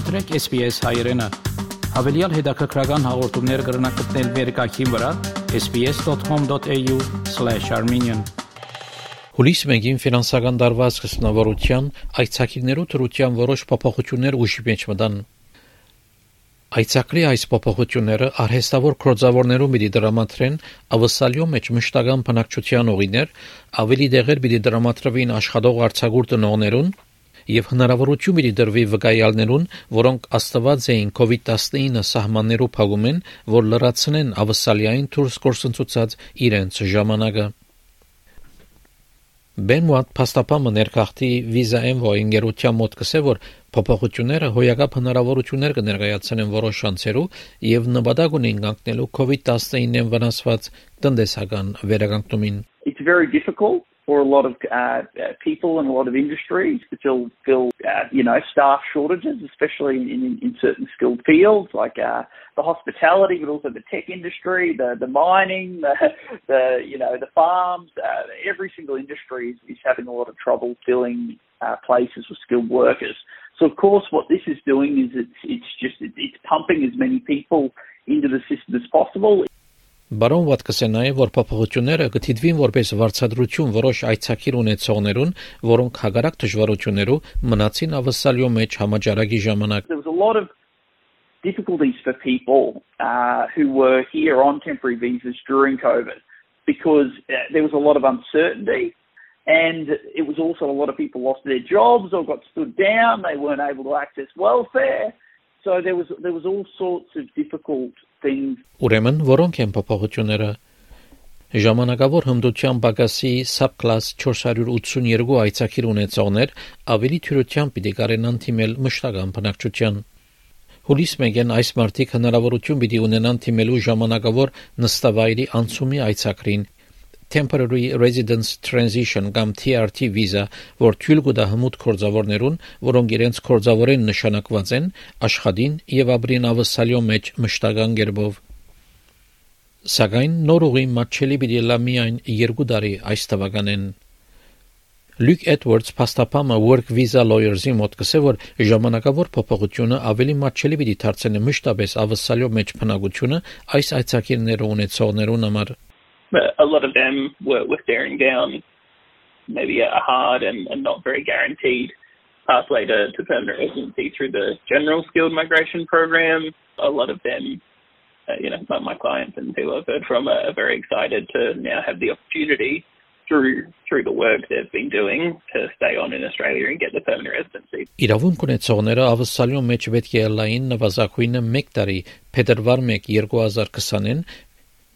մտրեք SPS հայերեն։ Հավելյալ հետաքրքրական հաղորդումներ կգրնակցնել վերկայքին վրա sps.com.au/armenian Հուլիս 1-ին ֆինանսական դարված կսնավորության այցակիրներու թրության որոշ փոփոխություններ ուժի մեջ մտան։ Այցակրի այս փոփոխությունները արհեստավոր կրոծավորներում պիտի դրամատրեն ավսալյո մեջ մշտական բնակչության օղիներ, ավելի դեղեր պիտի դրամատրվին աշխատող արձակուրդ տնողներուն եւ հնարավորություն պիտի դրվի վկայալներուն, որոնք աստված էին COVID-19 սահմաններով փակումեն, որ լրացնեն ավսալյային դուրս կորսնցուցած իրենց ժամանակը։ Բենուատ փաստապամը ներքախտի Visa Envoy ընկերության մոտ կսե որ Փոփոխությունները հոյակապ հնարավորություններ կներկայացնեն որոշ շանսերու եւ նպատակ ունեն կանգնելու COVID-19-ին վնասված տնտեսական վերականգնումին։ It's very difficult for a lot of uh, people and a lot of industries to fill, fill uh, you know, staff shortages, especially in, in certain skilled fields like uh, the hospitality, but also the tech industry, the, the mining, the, the you know, the farms. Uh, every single industry is, is having a lot of trouble filling uh, places with skilled workers. So of course, what this is doing is it's it's just it's pumping as many people into the system as possible. Բարոն Վատկասը նաև որ փոփոխությունները կթիդվին որպես վարձատրություն որոշ այցակիր ունեցողներուն, որոնք հագարակ դժվարություններով մնացին ավսալյո մեջ համաճարակի ժամանակ. Difficulties for people uh, who were here on temporary visas during COVID because uh, there was a lot of uncertainty and it was also a lot of people lost their jobs or got stood down. They weren't able to access welfare. So there was there was all sorts of difficult things. Ուրեմն որոնք են փոփոխությունները Ժամանակավոր հմդության բագասի սաբկլաս 482 այցակիր ունեցողներ ավելի թյուրությամբ պիտի կարենան թիմել մշտական բնակչության։ Հուլիս 1-ին այս մարտիկ հնարավորություն պիտի ունենան թիմելու ժամանակավոր նստավայրի անցումի այցակրին temporary residence transition կամ TRT վիզա, որ թույլ կտա հմուտ կորձավորներուն, որոնք իրենց կորձավորեն նշանակված են, աշխատին եւ ապրին ավսալյո մեջ մշտական գերբով։ Սակայն նոր ուղի մատչելի պիտի լա միայն երկու տարի այս թվականեն։ Լյուկ Էդվարդս փաստապամը Work Visa Lawyers-ի մոտ կսե որ ժամանակավոր փոփոխությունը ավելի մատչելի պիտի դարձնի մշտապես ավսալյո մեջ բնակությունը այս այցակիրները ունեցողներուն համար but a lot of them were, were staring down maybe a hard and, and not very guaranteed pathway to, to permanent residency through the general skilled migration program. A lot of them, uh, you know, my, my clients and people I've heard from are, are very excited to now have the opportunity through through the work they've been doing to stay on in Australia and get the permanent residency. Իրավունք ունեցողները ավսալյո մեջ պետք է լային նվազագույնը 1 տարի փետրվար 1 2020-ին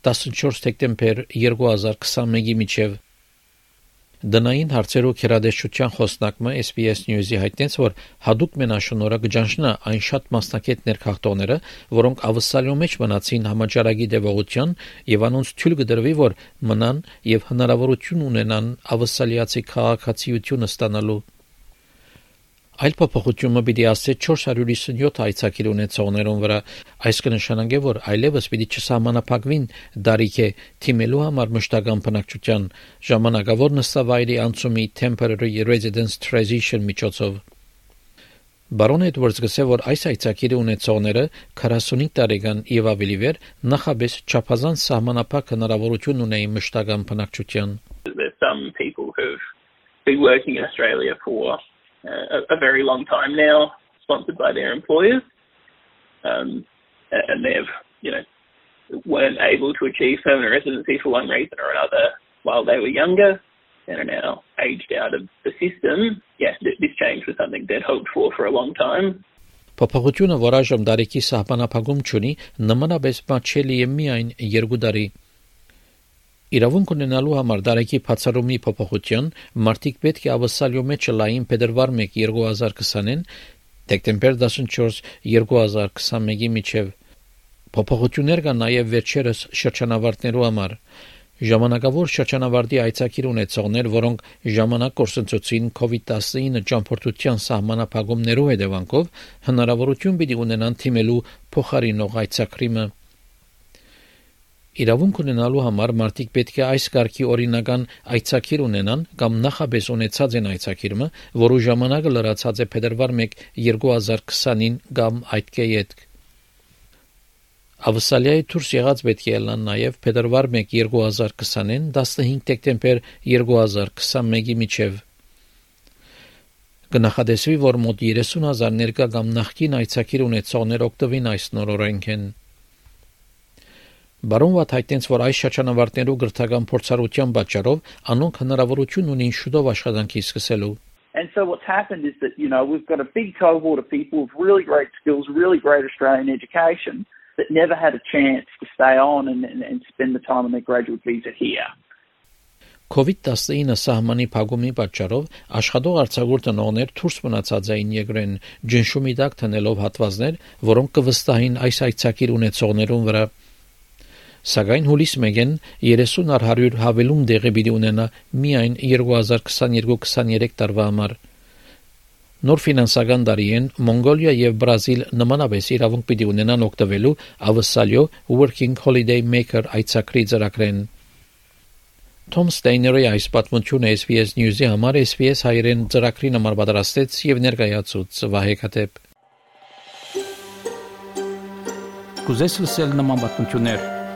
14 դեկտեմբեր 2021-ի միջև Դնային հարցերով քերադեշության խոսնակը SPS News-ի հայտնեց, որ հadoop մենաշնորհը կջանշնա այն շատ մասնակետ ներքախտողները, որոնք ավսալյո մեջ մնացին համաճարակի դեպողության եւ անոնց թույլ կդրվի, որ մնան եւ հնարավորություն ունենան ավսալիացի քաղաքացիությունը ստանալու Այլ փոփոխությունը պիտի ասե 457 այցակիր ունեցողներուն վրա։ Այս կնշանակե, որ այլևս պիտի չսահմանափակվին դարիքը թիմելու համար մշտական բնակչության ժամանակավոր նստավայրի անցումի temporary residence transition միջոցով։ Բարոն Էդվարդս գսե որ այս այցակիրը ունեցողները 45 տարեկան եւ ավելի վեր նախաբես չափազանց սահմանափակ հնարավորություն ունեին մշտական բնակչության։ some people who've been working in Australia for a, a very long time now, sponsored by their employers, um, and they've you know weren't able to achieve permanent residency for one reason or another while they were younger and are now aged out of the system. Yeah, this change was something they'd hoped for for a long time. Փոփոխությունը, որ այժմ դարիքի սահմանափակում չունի, նմանապես մատչելի է միայն երկու տարի Իրավունք ունենալու համար դարեկի բացառումի փոփոխություն մարտիկ պետք է ավսալյո մեջ լային փետրվար 1 2020-ին դեկտեմբեր 14 2021-ի միջև փոփոխություններ կան նաև վերջերս շրջանավարտներու համար Ժամանակավոր շրջանավարտի այցակիր ունեցողներ, որոնք ժամանակ կորսնցուցին COVID-19 ճամփորդության սահմանափակումներով հետևանքով հնարավորություն պիտի ունենան թիմելու փոխարինող այցակրիմը Իրավունք ունենալու համար մարդիկ պետք է այս կարգի օրինական այցակիր ունենան կամ նախաբես ունեցած են այցակիրը, որու ժամանակը լրացած է փետրվար 1 2020-ին կամ այդ կեյետ։ Ավսալիայի դուրս եղած պետք է լան նաև փետրվար 1 2020-ին 15 դեկտեմբեր 2021-ի միջև Կնախադեсվի, որ մոտ 30000 ներկա կամ նախկին այցակիր ունեցողներ օգտվին այս նոր օրենքեն։ Բարոն Վատ հայտնեց, որ այս շրջանավարտներու գրթական փորձառության պատճառով անոնք հնարավորություն ունին շուտով աշխատանքի սկսելու։ And so what's happened is that, you know, we've got a big cohort of people with really great skills, really great Australian education that never had a chance to stay on and, and, and spend the time on their graduate visa here. COVID-19 սահմանի փակումի պատճառով աշխատող արձակուրդ տնողներ դուրս մնացած էին երկրեն ջնշումի տակ տնելով հատվածներ, որոնք կվստահին այս այցակիր ունեցողներուն վրա Սակայն հուլիս 1-ին 30 առ 100 հավելում դեղի պիտի ունենա միայն 2022-23 տարվա համար։ Նոր ֆինանսական տարիին Մոնգոլիա եւ Բրազիլ նմանապես իրավունք պիտի ունենան օգտվելու Ավսալյո Working Holiday Maker այցակրի ծրագրեն։ Թոմ Ստեյների այս պատմությունը SBS News-ի համար SBS հայերեն ծրագրի նման պատրաստեց եւ ներկայացուց Վահե Քաթեփ։ Կուզես լսել նման պատմություններ